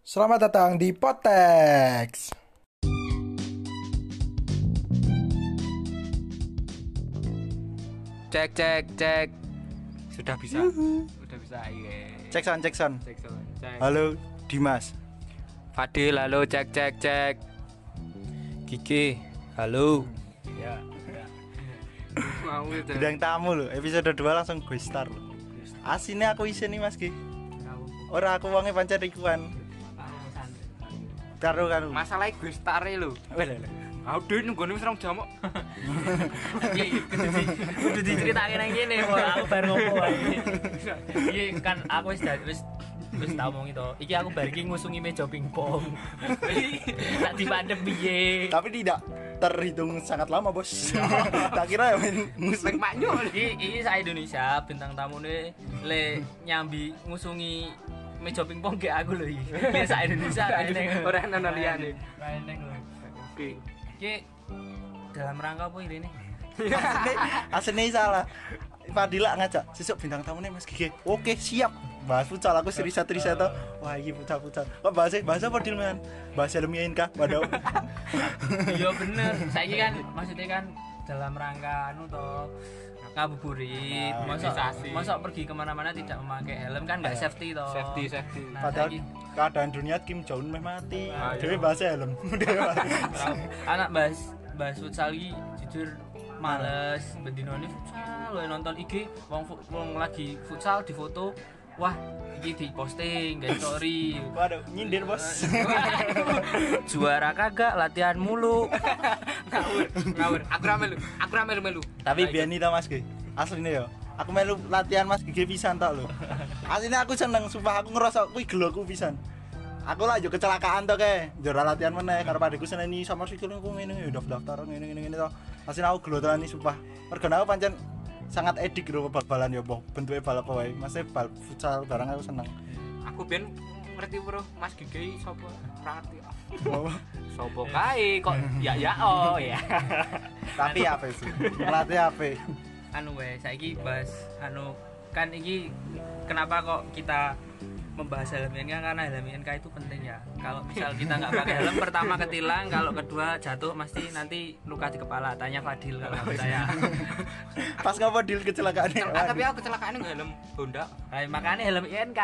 Selamat datang di Potex. Cek cek cek. Sudah bisa. Sudah bisa. Iya. Cek son, cek son. Cek so. Cek. Halo, Dimas. Fadil, halo cek cek cek. Kiki, halo. Ya. Mau itu. Bidang tamu loh, episode 2 langsung gue star loh. Asine aku isi nih Mas Ki. Ora aku wonge pancen ikuan. Karo kan. Masalah gue star lho. Leh, leh. Aduh, nunggu nih. Iya, iya, kudu di kudu diceritake nang kene, aku baru ngopo wae. Iya, kan aku wis wis wis tau ngomong itu. Iki aku bar iki ngusungi meja pingpong. Tak dipandep piye? Tapi tidak terhitung sangat lama, Bos. tak kira ya main musik. Maknyo. Iki sak Indonesia bintang tamune le nyambi ngusungi meja pingpong ke aku lho iki. Le sak Indonesia ra eneng. Ora ana liyane. Lho. Oke. Iki dalam rangka apa ini? asine salah Fadila ngajak sesuk bintang tamu nih Mas Gigi oke siap bahas futsal aku seri satu riset tuh wah ini futsal futsal kok bahasnya bahasa apa Dilman bahasa ilmiahin kah waduh Iya bener. Saiki kan maksudnya kan dalam rangka anu to ngabuburit, Ah, mosok imunisasi. mosok pergi ke mana-mana tidak memakai helm kan nggak Iya. safety to. Safety safety. Nah, padahal keadaan dunia Kim Jong Un meh mati Ah, iya. bahasa helm anak bahas bahas futsal iki jujur males bendino ini futsal lo nonton IG wong lagi futsal di foto wah iki di posting guys story waduh nyindir bos. Juara kagak latihan mulu. Ngawur, ngawur. Aku ra melu. Aku ra melu melu. tapi biar nih Mas Gigi aslinya ya aku melu latihan Mas Gigi pisan tok lho. Aslinya aku seneng sumpah aku ngerasa kuwi geloku pisan. Aku lah yo kecelakaan to ke jora latihan meneh karo padiku seneni sama sikil aku ngene ngene daftar ngene ngene ngene to. Aslinya aku gelo tenan iki sumpah. Mergo aku pancen sangat edik lho bal-balan ya boh. Bentuknya bal apa wae. Masih bal futsal barang aku seneng. Aku ben ngerti bro Mas Gigi? Ora ngerti. Sopo kae? Kok ya ya oh ya. tapi apa sih. Melatih apa anu weh saiki bahas anu kan iki kenapa kok kita membahas helm INK karena helm INK itu penting ya. Kalau misal kita nggak pakai helm pertama ketilang kalau kedua jatuh pasti nanti luka di kepala. Tanya Fadil kalau nggak percaya pas ngapa deal kecelakaan Ah, tapi aku kecelakaan nggak helm Honda. Hai, makanya helm INK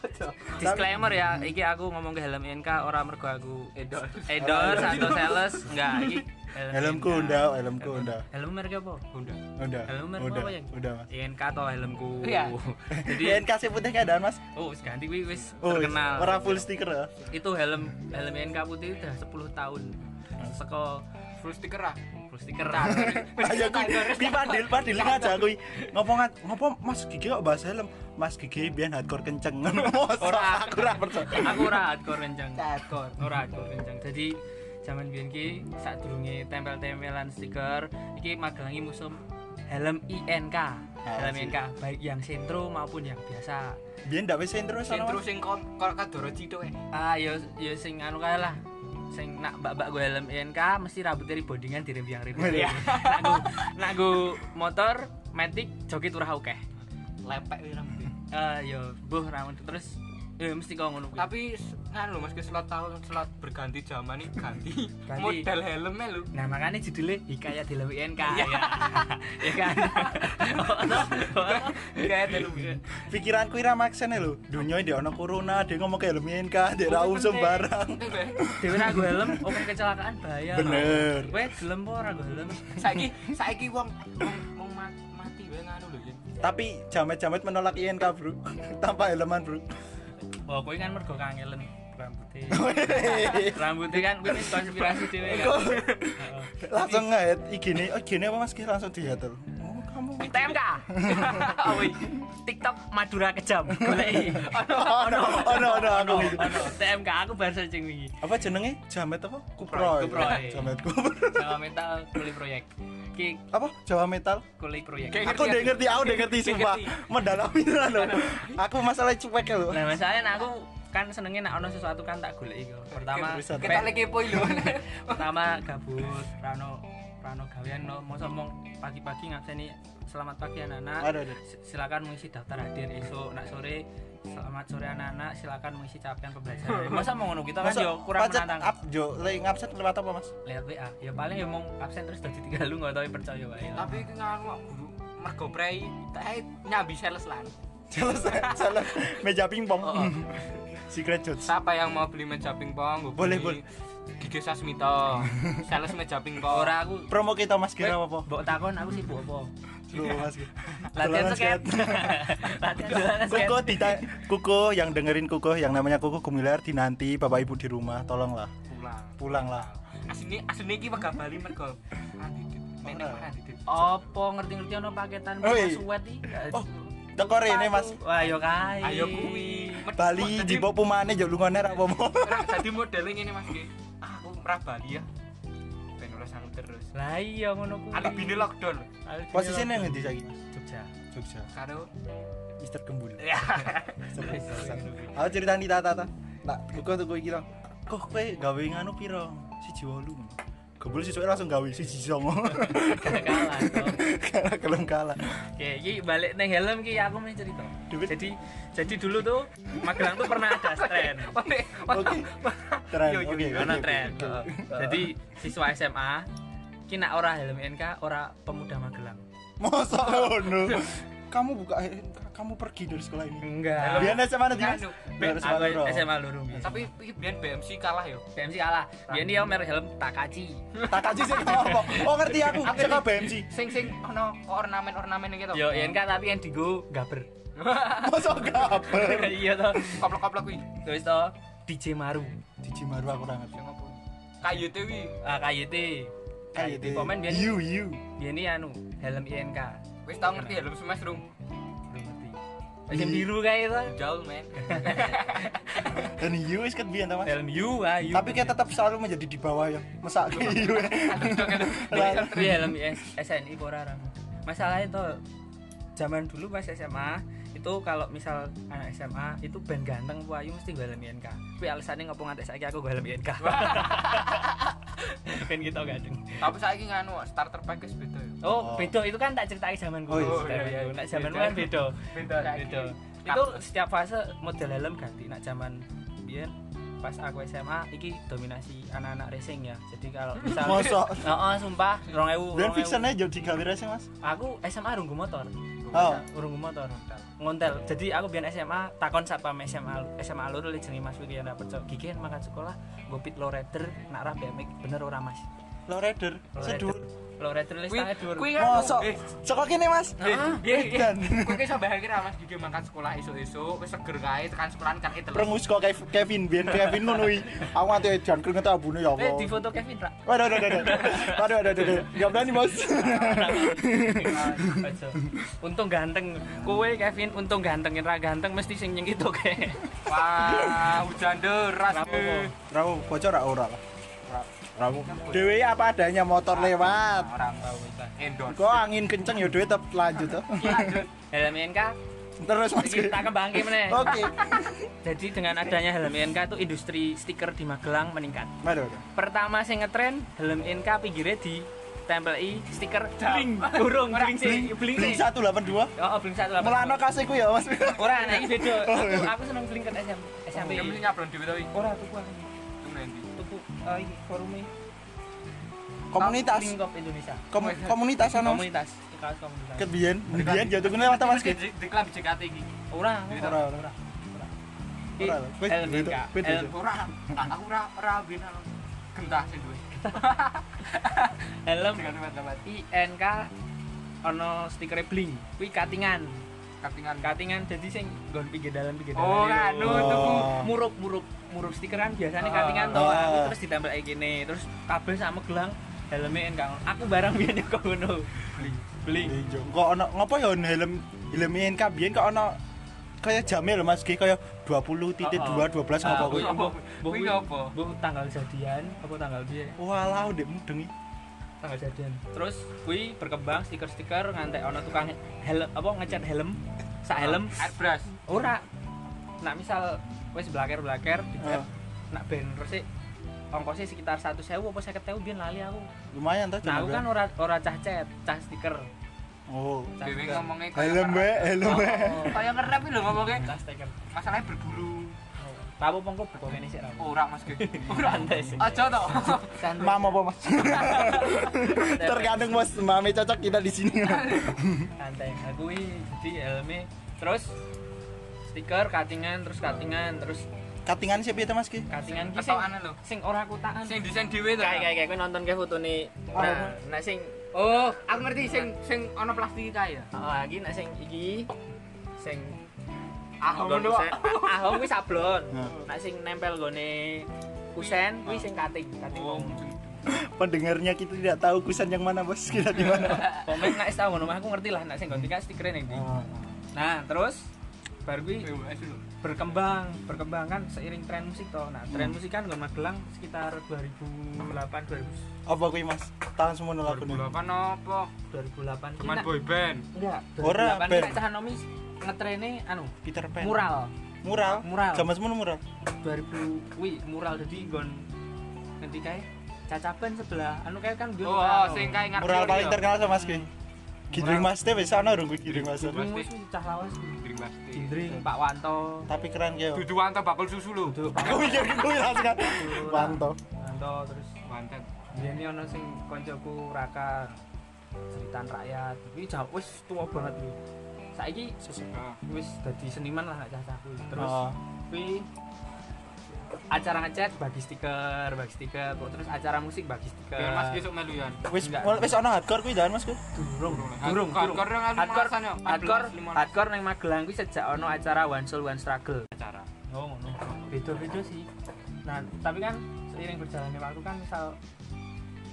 disclaimer ya iki aku ngomong ke helm INK orang mergo aku Endorse. endorse. Atau sales. Enggak iki helmku INK. unda helmku unda helm merek apa? Honda. udah helm merek apa yang? Udah mas. INK atau helmku? Iya. jadi Jadi kasih putih keadaan mas. Oh wis ganti kuwi wis Oh, terkenal. Ora full stiker ya? Itu helm helm NK putih udah 10 tahun. Seko Full stiker ah. full stiker. Ayo kuwi. Kuwi padil padil ngajak kuwi. Ngopo ngopo Mas Gigi kok bahas helm? Mas Gigi biyen hardcore kenceng. Ora. Aku ora percaya. Aku ora hardcore kenceng. Hardcore. Ora hardcore kenceng. Jadi zaman biyen ki sadurunge tempel-tempelan stiker iki magelangi museum helm INK helm. INK baik yang sentro maupun yang biasa biyen ndak wis sentro terus sing kok kadoro cito eh. ah yo yo sing anu kae lah sing nak mbak-mbak gue helm INK mesti rambutnya ribondingan dirembiang ribut Iya. nak gue nak gue motor matic joget ora akeh Lepek rambutnya. ah yo buh rambut terus eh mesti kau ngono. Tapi nganu Mas ke slot tahun slot berganti zaman nih ganti, Ganti. model helmnya lu. nah makanya judulnya hikayat di INK ya ya kan Kayak helm. pikiranku ira maksane lho dunia di ono corona dia ngomong ke helm NK dia ra usum barang Dewi ragu helm, oke kecelakaan bahaya. Bener. Weh, gelem po ragu helm. Saiki saiki wong wong wong ma- mati wae nganu lho tapi jamet-jamet menolak INK bro tanpa helman bro Oh, kowe kan mergo kangelen rambutnya. rambutnya kan wis konspirasi dhewe kan. Langsung nge IG nih oh gini apa mas langsung diatur oh kamu TMK. Oh. TikTok Madura kejam. Goleki. oh no oh no oh no aku Ono, ono. TMK aku baru searching wingi. apa jenenge jamet apa Kuproy, kuproy jamet kuproy Jawa Metal kuli proyek. Ki apa Jawa metal kuli proyek. Aku udah ngerti aku udah ngerti sumpah mendalami lho aku masalah cuek ya lho Nah, masalahnya aku kan senengnya nak ono sesuatu kan tak goleki kok. Pertama, Bisa. Kita lagi poin lho. pertama gabut rano rano gawean no mau ngomong pagi-pagi ngakseni selamat pagi anak-anak silakan mengisi daftar hadir esok nak sore Selamat sore anak-anak, silakan mengisi capaian pembelajaran. Masa mau ngono kita kan yo kurang menantang. up jo lek ngabsen lewat apa mas Lihat WA, ya paling ya mau absen terus dadi tiga lu nggak tahu percaya wae. lah. Tapi iki nganu kok guru mergo prei tak nyambi sales lan. Jelas jelas meja pingpong Oh, oh. secret jokes Siapa yang mau beli meja pingpong? Boleh, boleh. Gigi Sasmito. sales meja pingpong. Ora aku promo kita mas kira apa mbok takon aku sibuk apa? Lu mas Latihan sket. Latihan. Kuko dita Kuko yang dengerin Kuko yang namanya Kuko Gumilar dinanti bapak ibu di rumah tolonglah pulang. pulang lah Asine asine iki wegah Bali mergo. Nenek. Apa ngerti-ngerti ono paketan suwet iki? oh teko rene mas Wah, yo kae. Ayo kuwi. Bali di Popumane yo lungone ra apa-apa Jadi model ngene Mas. Ah, Aku merah Bali ya. Ben ora sanggup terus. Lah iya ngono kuwi. Alibine lockdown posisinya lockdown. ngendi saiki mas Jogja. Jogja karo Mister Gembul ya. Aku cerita nih tata tata. Nak buka tuh gue kira. Kok kowe gawe nganu piro? Siji wolu. Gembul sisuk langsung gawe siji songo. Kalah. Karena kelem kalah. Oke, iki balik nang helm ki aku mau cerita. Jadi jadi dulu tuh Magelang tuh pernah ada tren. Oke. Tren. Oke. oke, tren. Jadi siswa SMA ki nak ora helm NK, ora pemuda Magelang. Masa ngono? Kamu buka eh, kamu pergi dari sekolah ini. Enggak. Biar SMA nanti Mas. SMA loro. SMA. Tapi biyen BMC kalah yo. BMC kalah. Biyen dia merek helm Takachi. Tak kaji sih apa? Oh ngerti aku. Saka BMC. Sing sing ono ornamen-ornamen gitu. Yo NK tapi yang digo gaber. Masa gaper. Iya toh. Koplok-koplok kuwi. Terus toh DJ Maru. Diji maru aku ora ngerti. Sing opo? Kayu te wi. Ah KYT. KYT komen biyen You you. biyen ini anu helm INK. Wis tau ngerti helm semester rung. Belum ngerti. Helm biru kayak itu. Jauh men. Dan you ket biyen ta Mas? Helm U ah U. Tapi kayak tetap selalu menjadi di bawah ya. Masa you. Tapi helm S- SNI ora orang. Masalahnya itu zaman dulu pas SMA itu kalau misal anak SMA itu ben ganteng Bu Ayu mesti gue helm INK. Tapi alasannya ngopo ngantek saiki aku gue helm INK. kan gitu ganteng. Tapi saiki nganu starter package beda yo. Oh, Oh. beda itu kan tak ceritain zaman gue. Oh, iya, iya. Nak zaman Beda. kan beda. Beda Beda. Itu setiap fase model helm ganti. Nak zaman biyen pas aku SMA iki dominasi anak-anak racing ya. Jadi kalau misal Masa Heeh, sumpah 2000. Brand 2000. fiction aja di gawe racing Mas. Aku SMA runggu motor. Oh. Runggu motor. Ngontel. Jadi aku biyen SMA takon satpam SMA SMA loro le jenenge Mas percaya gigi kan makan sekolah go pit low rider nak ra BMX bener ora Mas? Low rider. Low Sedur. rider. Low rider le Kuwi setengah dhuwur. kuwi kan eh Saka kene Mas. Heeh. Edan. Kowe ki iso bayangke ra Mas gigi makan sekolah esuk-esuk wis seger kae tekan sekolahan kan itu. Prengus kok Kev- Kevin Bian Kevin ngono kuwi. Aku nganti edan keringet abune ya Eh Allah. di foto Kevin ra. Waduh, waduh, waduh, waduh, waduh, waduh, waduh, Gak berani. Aja. Untung ganteng. Kowe Kevin untung ganteng ra ganteng mesti sing nyengit oke. Wah, hujan deras. Rapopo. eh. Bocor ora lah. Ramu. Dewe apa adanya motor lewat. Orang tahu itu. Endorse. Kok angin kenceng ya dewe tetap lanjut tuh. Lanjut. Helm INK Terus Mas. iki tak kembangke meneh. Oke. Jadi dengan adanya helm INK tuh industri stiker di Magelang meningkat. Waduh. Pertama sing ngetren helm INK pinggirnya di tempeli stiker bling burung bling sih bling Bling sih 182. oh bling satu lah Mulano kasihku ya Mas. ora nah ini beda Oh, aku, iya. aku seneng bling kan SM SMP mesti nyablon dhewe to iki. ora iki forumnya Komunitas. Indonesia Kom- komunitas. Mas. komunitas Ikaos komunitas Ket biyen, biyen jatuh kene lewat Mas. Di klan JKT iki. ora Ora, ora. Iki Ora, wis, helm beda, INK beda, helm Ora, aku ora ora bina gentah duwe. helm teman-teman. INK ono stikernya bling kuwi katingan Katingan. katingan jadi sing nggon pinggir dalan pinggir dalan Oh, itu. nganu Oh. tuku. murup murup murup stiker kan biasanya Oh. katingan toh Oh. aku terus ditempel kayak gini terus kabel sama gelang helmnya kan aku barang biar kok ngono beli Iya, Kok ono ngopo ya helm helm biyen kok ono kayak jamnya lho Mas Ki kayak 20.2 12 ngopo kuwi. Apa? Kuwi ngopo? bu tanggal jadian apa tanggal dia Walah ndek mudeng. Tanggal jadian terus kui berkembang stiker-stiker ngantek ono tukang helm apa ngecat helm sak helm Airbrush. ora nak misal wis blaker-blaker dicat Ah. nak ben resik ongkosnya sekitar 100.000 apa 50.000 biyen lali aku Lumayan tuh Nah, aku kan ora ora cah cet, cah stiker. Oh. Dewe Cakep. ngomongnya Helm be, helm be. Oh, Kayak ngerap lho ngomongnya. tas stiker Masalahnya berburu. Tahu pengko buka ini sih rabu Ora Mas Ge. Ora. Santai sih. Aja to. Santai. Mam apa mas? Tergantung mas, mami cocok kita di sini. santai aku ini jadi helmnya terus stiker cuttingan terus cuttingan terus Katingan siapa itu mas ki? cuttingan ki sing Ketokane lho. sing ora kutaan Sing desain dhewe to. kayak kayak kowe nonton ke foto nih Oh, nah nah sing Oh, aku ngerti sing sing ana plastik kae ya. oh lagi nah sing iki sing Ahong kusen. ahong kuwi sablon Nah. nah sing nempel gone kusen kuwi sing cutting cutting Oh, Pendengarnya kita tidak tahu kusan yang mana bos kita di mana. komen nak wis tau ngono aku ngerti lah nak sing gonti kan stikernya ning ndi Oh. nah terus PWS lho. berkembang berkembang kan seiring tren musik toh nah tren musik kan gon Magelang sekitar 2008 2000 Apa kui mas? Tahun semua nolak aku 2008 apa? 2008 Cuman boy band. enggak Ora, 2008 band. cah nomi ngetrene anu Peter Pan. mural Mural. Mural. Zaman semua mural. 2000 wi mural jadi gon nanti kayak cacapan sebelah anu kayak kan dia Oh, oh, sing kae ngarep. Mural paling ya. terkenal sama mas ki. Gidring mas teh bisa ana rungku gidring mas. Gidring. Mus wis cah lawas Gindring pasti. Gindring Pak Wanto Tapi keren kayak. Dudu wanto bakul susu lho. Aku mikir gitu langsung. Wanto. Wanto terus Mantap. ini ono sing koncoku Raka ceritaan rakyat iki jauh wis tua banget kuwi saiki Ah. wis dadi seniman lah cah-cah kuwi terus Oh. Kuwi acara ngechat bagi stiker bagi stiker kok terus acara musik bagi stiker Biar Mas besok melu yan. Wis Enggak. wis ana hardcore kuwi jangan mas ku. durung Durung, hardcore yang anu hardcore yo. hardcore 14, 15 hardcore nang Magelang kuwi sejak ono acara One Soul One Struggle acara. oh ngono beda-beda sih nah tapi kan seiring berjalannya waktu kan misal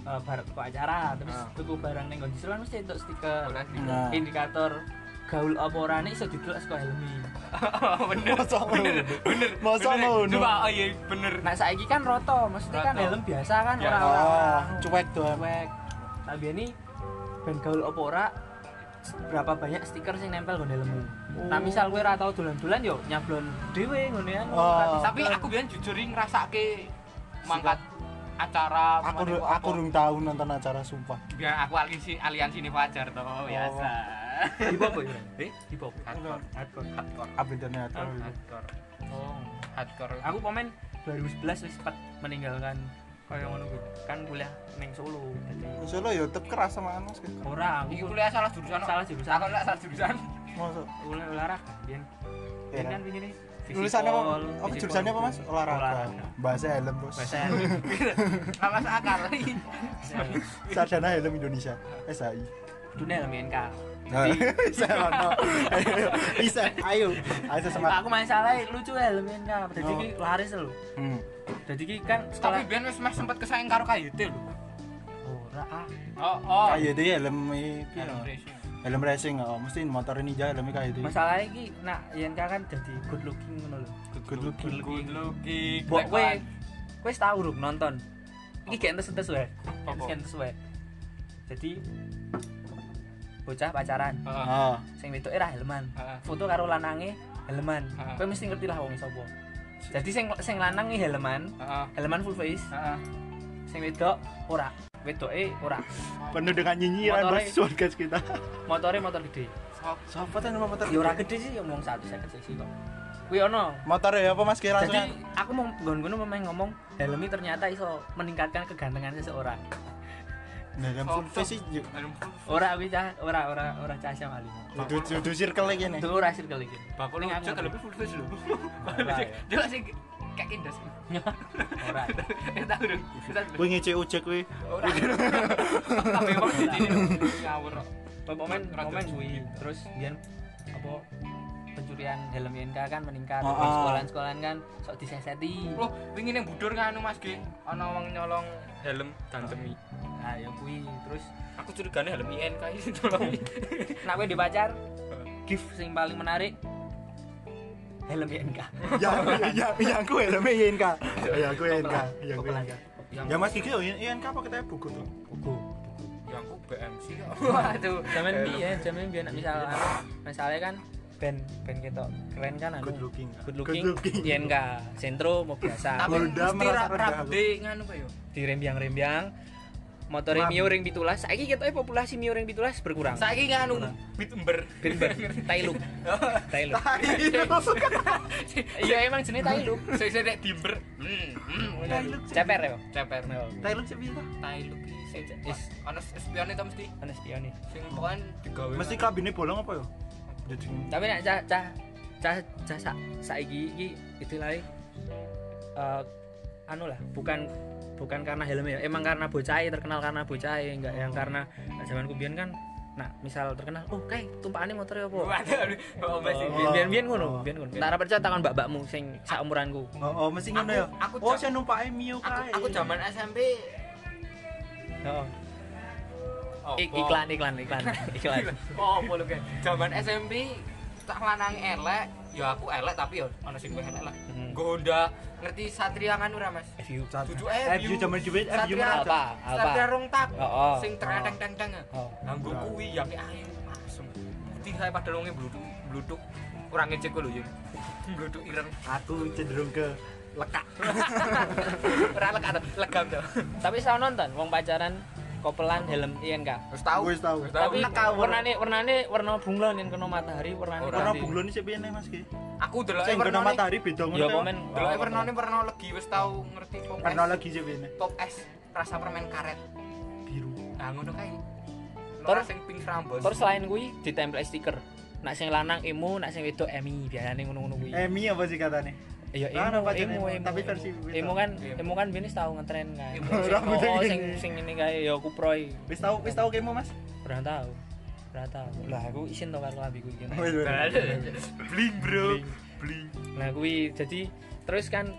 eh, barat ke acara terus Ah. tuku barang ning nggon disulan mesti entuk stiker. Nah. indikator gaul apa ora nih iso didelok saka helmi Bener. Masa ngono. Bener. Masa bener. ngono. Coba oh iya bener. nah saiki kan roto maksudnya kan helm biasa kan Ya. ora ora Oh, cuek tuh. cuek tapi ini ben gaul apa ora berapa banyak stiker sing nempel nggon helmmu nah misal kowe ora tau dolan-dolan yo nyablon dhewe ngene kan Oh. Tapi aku biyen jujur ngrasake mangkat acara Aku pokoknya aku apa. rung tahu nonton acara sumpah. biar aku aliansi aliansi ini Fajar toh biasa. Di apa ya Eh, di apa hardcore. hardcore Hardcore. Update-nya hardcore. Hardcore. oh Hardcore. aku komen 2011 wis sempat meninggalkan kaya ngono kan kuliah ning Solo jadi Solo ya tetep keras sama anu sih. ora Iki aku kuliah salah jurusan. salah jurusan Aku lek salah jurusan. Masuk. kuliah olahraga biyen biyen Iya. kan begini Tulisannya apa? Oh, jurusannya apa Mas? Olahraga. Bahasa helm, Bos. bahasa Enggak masuk akal. Sarjana helm Indonesia. SAI. dunia helm NK bisa ono. Ayo, Bisa, ayo. Ayo semangat. aku masalah lucu helm NK jadi Oh. ki laris lho Hmm. jadi ki kan Tapi setelah biyen wis meh sempet kesaing karo KYT lho. ora ah Oh, oh. Kayak itu helm iki. Helm racing. Helm racing, oh, mesti motor ninja kayak itu. masalah iki nak yen kan jadi good looking ngono lho Good looking. Good looking. Mbok kowe kowe tau urung nonton. Iki gak entes-entes wae. Gak entes wae. Jadi bocah pacaran, Heeh. Oh. sing wedok era helman. Foto karo lanange helman. Kowe mesti ngerti lah wong sapa. Jadi sing sing lanang iki helman, Heeh. helman full face. Heeh. Sing wedok ora. Wedoke ora. Penuh dengan nyinyiran bos podcast kita. Motore motor gede. Tuh nama motor? Ya ora gede sih, ya ngomong 150 cc kok. Kuwi ono. Motor ya apa Mas? Kira langsung. Jadi aku mau nggon-ngono memang ngomong helmi ternyata iso meningkatkan kegantengan seseorang. Nah, full face sih. Ora kuwi cah, ora ora ora cah Syam Ali. Kudu kudu circle lagi nih. Itu ora circle iki. Bakul Ning aku lebih full face lho. Ya. Jelas sih kayak indas. Ora. Tahu dong. Kita Kuwi ngece ojek kuwi. ora. Tapi emang di sini ngawur. Momen momen cuci. kuwi terus biyen apa pencurian helm YNK kan meningkat Oh, oh. sekolahan-sekolahan kan sok diseseti Loh, wingi ning budur nganu Mas Ge. Ana wong nyolong helm gantemi. Nah ya kuwi terus Aku curigane helm INK iki tolong. nak kowe di pacar gift sing paling menarik helm YNK Ya, ya, ya aku helmnya INK. Ya aku INK. Ya aku. INK. Yang Ya Mas Kiki, INK apa kita buku tuh? buku yang aku BMC. Waduh. zaman Helm. biyen zaman biyen nek misal anu, misalnya kan band band ketok keren kan anu Good looking. good looking, Good looking. YNK sentro mau biasa Tapi mesti merasa ra- rendah aku. rambut nganu yo. di rembyang-rembyang motore Mam. Mio ring 17 saiki ketoke populasi Mio ring 17 berkurang Saiki nganu bit ember. Binber, Tailuk. Tailuk. Iya emang jenenge Tailuk. Hmm. hmm, Tailuk. Ceper ya. Ceper. Tailuk sih bisa. Tailuk Is. ana spione to mesti. Ana spione. Sing digawe. Mesti kabine bolong apa ya? Jadi Tapi nek cah cah cah cah sa, saiki iki istilahnya eh anu lah, bukan bukan karena helmnya, emang karena bocah terkenal karena bocah enggak yang karena zaman kubian kan nah misal terkenal oh kayak tumpakane motor apa Waduh, oh mesti. Oh. biyen biyen ngono Oh. biyen ngono tak percaya takon mbak-mbakmu sing saumuranku Oh, oh mesti ngono Aku- ya. aku Oh, saya numpake Mio Aku kae. aku zaman SMP heeh oh, Ik- iklan iklan iklan iklan Oh, kayak zaman SMP tak lanang elek, ya aku elek tapi ya ana sing elek lah. Hmm. Gonda ngerti Satria kan ora Mas? FU Dudu FU zaman jubit FU apa Satria rong tak. Oh, oh. Sing terenteng teng teng. oh Nganggo kuwi ya ayo langsung. Putih saya pada longe bluduk bluduk kurang ngecek lho ya. Bluduk ireng. Aku cenderung ke lekak. Ora lek ada legam to. tapi saya nonton wong pacaran kopelan helm Wis tahu. Wis tahu. Wis tahu. tapi warnane warnane warna bunglon yang kena matahari warnane. Warna bunglon iki piye nih Mas ki? Aku deloke Sing kena matahari beda ngono. ya komen Deloke warnane warna legi wis tahu ngerti pop Warna es. lagi sih piye? Pop es rasa permen karet. Biru. Nah, ngono kae. Lora sing pink rambut. terus selain kuwi ditempel stiker nak sing lanang emu nak sing wedok emi biasane ngono-ngono kuwi Emi apa sih katanya? Iya Ah, emu emu, emu tapi versi emu kan Emu. emu kan binis tahu ngetren kan. Rambutnya oh sing sing ini kae ya kuproy. Wis tahu wis tahu kemo Mas? pernah tahu pernah tahu lah aku isin to karo iki. Wis, wis. bling, Bro. Bling. Nah kuwi jadi terus kan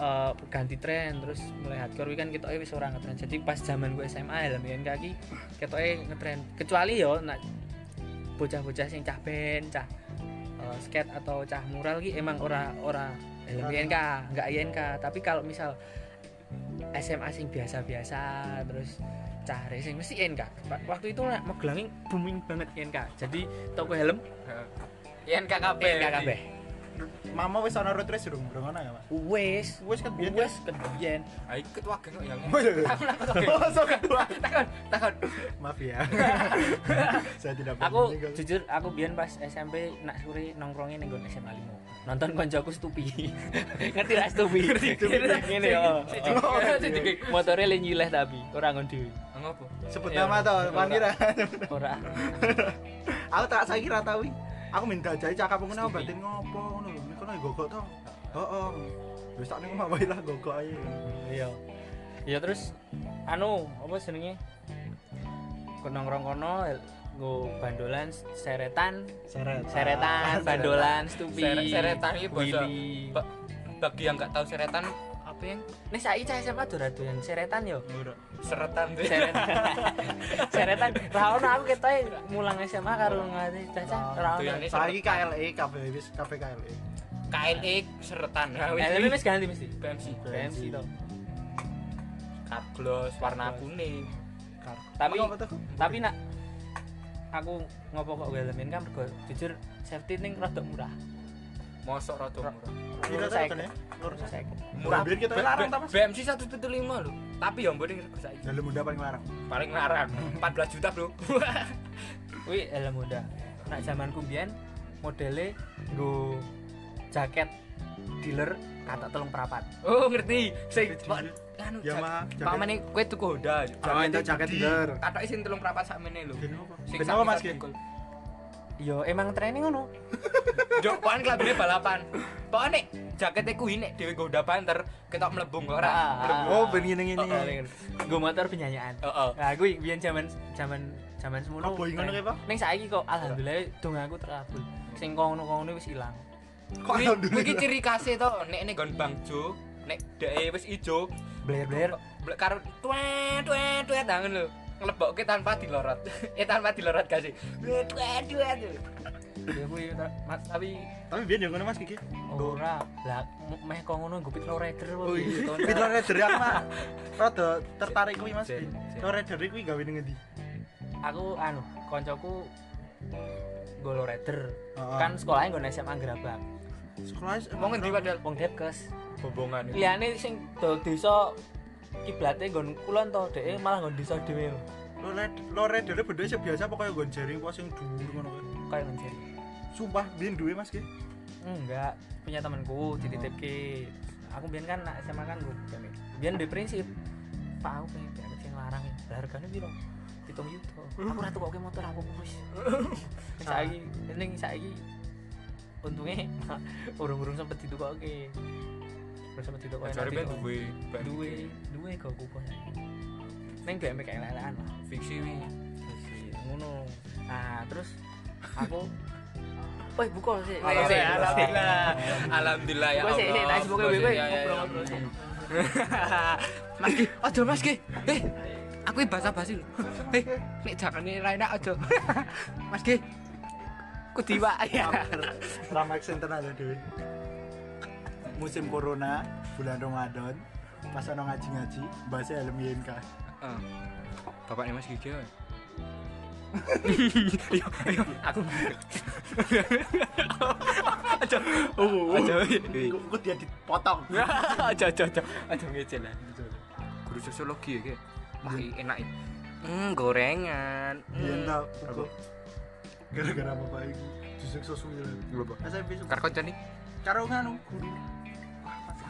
eh, ganti tren terus mulai hardcore. Kan ketoke wis ora ngetren jadi pas zaman gue SMA helm yen kaki ketoke ngetren kecuali yo nak bocah-bocah sing cah band cah skate atau cah mural ki emang ora ora helm. INK enggak INK tapi kalau misal SMA sing biasa-biasa terus cah racing mesti INK Wa- waktu itu nak Magelang booming banget INK jadi toko helm Yen. INK kabeh Mama wis ana road race durung durung ana ya Mas? wes Wis kan biyen. wes kebiyen Ah, iki ketua geng kok ya. Wis. Takon aku. Oh, so kedua. Takon, takon. Maaf ya. Saya tidak aku jujur aku biyen pas SMP nak sore nongkrongnya ning SMA 5 nonton koncoku stupi ngerti ra stupi ngene yo motore le nyileh tapi ora ngon dhewe Ngopo? Sebut Iya. nama to, Wani ra. ora Aku tak saiki ra tau. Aku minta jahe cakap ngono batin ngopo ngono kono gogok to. Heeh. Wis tak ning omah wae lah gogok ae. iya. Iya terus anu apa jenenge? Kok nongkrong kono nggo bandolan seretan. Seret. seretan bandolan stupi. Seret- seretan iki basa-. Ba- Bagi yang enggak tahu seretan apa yang nih saiki cah SMA dora doyan seretan yo. Seretan tuh. seretan. Seretan. Ra ono aku ketoke mulang SMA karo ngati caca ra ono. Doyane Saiki KLE kafe wis kafe KLE. KLE seretan. Eh, wis ganti mesti BMC. BMC to Cut gloss warna kuning. Tapi- tapi nak aku ngopo kok helmin kan mergo jujur safety ning rada murah Mosok rada murah. Kira saya kan ya? Lur saya Murah biar kita larang ta Mas. BMC 175 lho. Tapi ya mbok ning rego saiki. Dalam muda paling larang. Paling larang 14 juta, Bro. kuwi helm muda nak zamanku biyen modele nggo jaket dealer kata telung perapat oh, ngerti. Sing anu Yamaha, pamane kowe tuku Honda. Oh, itu jaket dealer. Katoke sing 3 perapat sakmene lho. Apa? Sing apa Mas ki? dengkul. yo emang training ngono Jok, pokoknya kelabine balapan. Pokoknya jaketnya kuwi nek dhewe Honda banter, ketok mlebung kok ora. Ah. Oh, ben ngene ngene. nggo motor penyanyaan Heeh. nah kuwi biyen zaman zaman zaman semono boy, ngono kae, Pak? ning saiki kok alhamdulillah dongaku terkabul sing kono-kono wis ilang Kok alhamdulillah. iki ciri khase to, nek nek gon bangjo, nek dheke wis ijo, blek karo tuet tuet tuet tangan lho. Nglebokke tanpa dilorot. eh tanpa dilorot gak sih? Tuet tuet tuet. ya kuwi mas tapi Tapi biyen yo ngono Mas Kiki. ora lah meh kok ngono nggo pit rider Oh iya. Pit Rider aku mah rada tertarik kuwi Mas. Jen. Rider kuwi gawe ning ngendi? aku anu koncoku golo rider kan sekolahnya nggon SMA Gerabak sekolah Mau ngendi padahal? Wong Depkes bobongan. liyane sing do desa kiblate nggon kulon to dhek malah nggon desa dhewe. Lho. lo red lo red dari berdua sih biasa pokoknya gon jaring pos yang dhuwur ngono kae kayak nggon jari sumpah biyen duwe mas ki? Enggak punya temanku dititipke. Aku biyen kan nak SMA kan gue biyen di prinsip. Pak aku pengen BMX yang larang lah harganya piro? Hitung yuto. Aku ratu kok motor aku wis saiki ning saiki untungnya urung-urung sempet ditukoke urung sempet ditukoke Jare ben duwe duwe duwe kok kuku saiki ning BMX kayak lelean lah fiksi wi. Terus, iya, ngono nah terus aku Woi, buka sih. Alhamdulillah. Alhamdulillah. Alhamdulillah ya Buka sih, sih, Allah. tak semoga Buka gue. ya, ya, ya. Ngobrol-ngobrol. Mas Ki, aja Mas Ki. Eh, aku ini bahasa basi lho. Eh, nek jakane ra enak aja. Mas Ki. Ku diwa ya. Ramak Center ada duwe musim corona bulan Ramadan pas ono ngaji-ngaji bahasa helm YNK. Bapaknya Mas Gigi. ya? Ayo, ayo, aku. Aja. Oh, aja. Kok dia dipotong Aja, aja, aja. Aja ngecel lah. Guru sosiologi ya. Wah, enak ya. Hmm, gorengan. Tau aku gara-gara bapak iku disiksa suwi Lho, Pak. SMP suka Karo kancane. karo nganu guru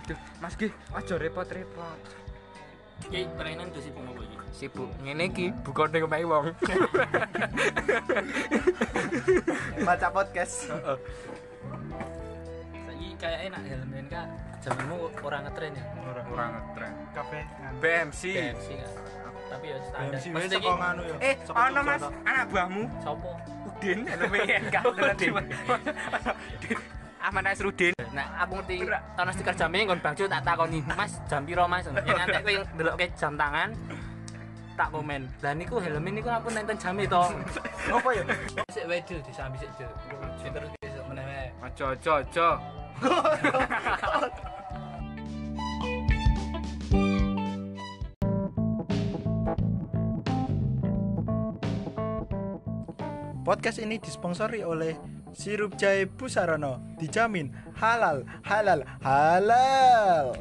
Aduh, Mas Gi, aja repot-repot. Ki, perainan tuh sih pengopo iki. Sibuk ngene iki, buka ning omahe wong. baca podcast Saiki kayak enak helmen kak. Zamanmu orang ngetren ya. Ora ora ngetren. kafe BMC. BMC. Tapi ya standar. Saka iki nganu ya Eh, ana Mas, anak buahmu. sopo? Udin, kan Udin. Ahmad Nasruddin. Nah, aku ngerti tahun stiker jamnya nggon bangjo tak takoni, Mas, jam piro Mas? Ya nanti kowe ndelokke jam tangan tak komen. Lah niku helm niku aku nenten jame to. apa ya Sik wedel disambi sik. Terus meneh. Aja aja aja. Podcast ini disponsori oleh Sirup Jahe Busarano Dijamin halal, halal, halal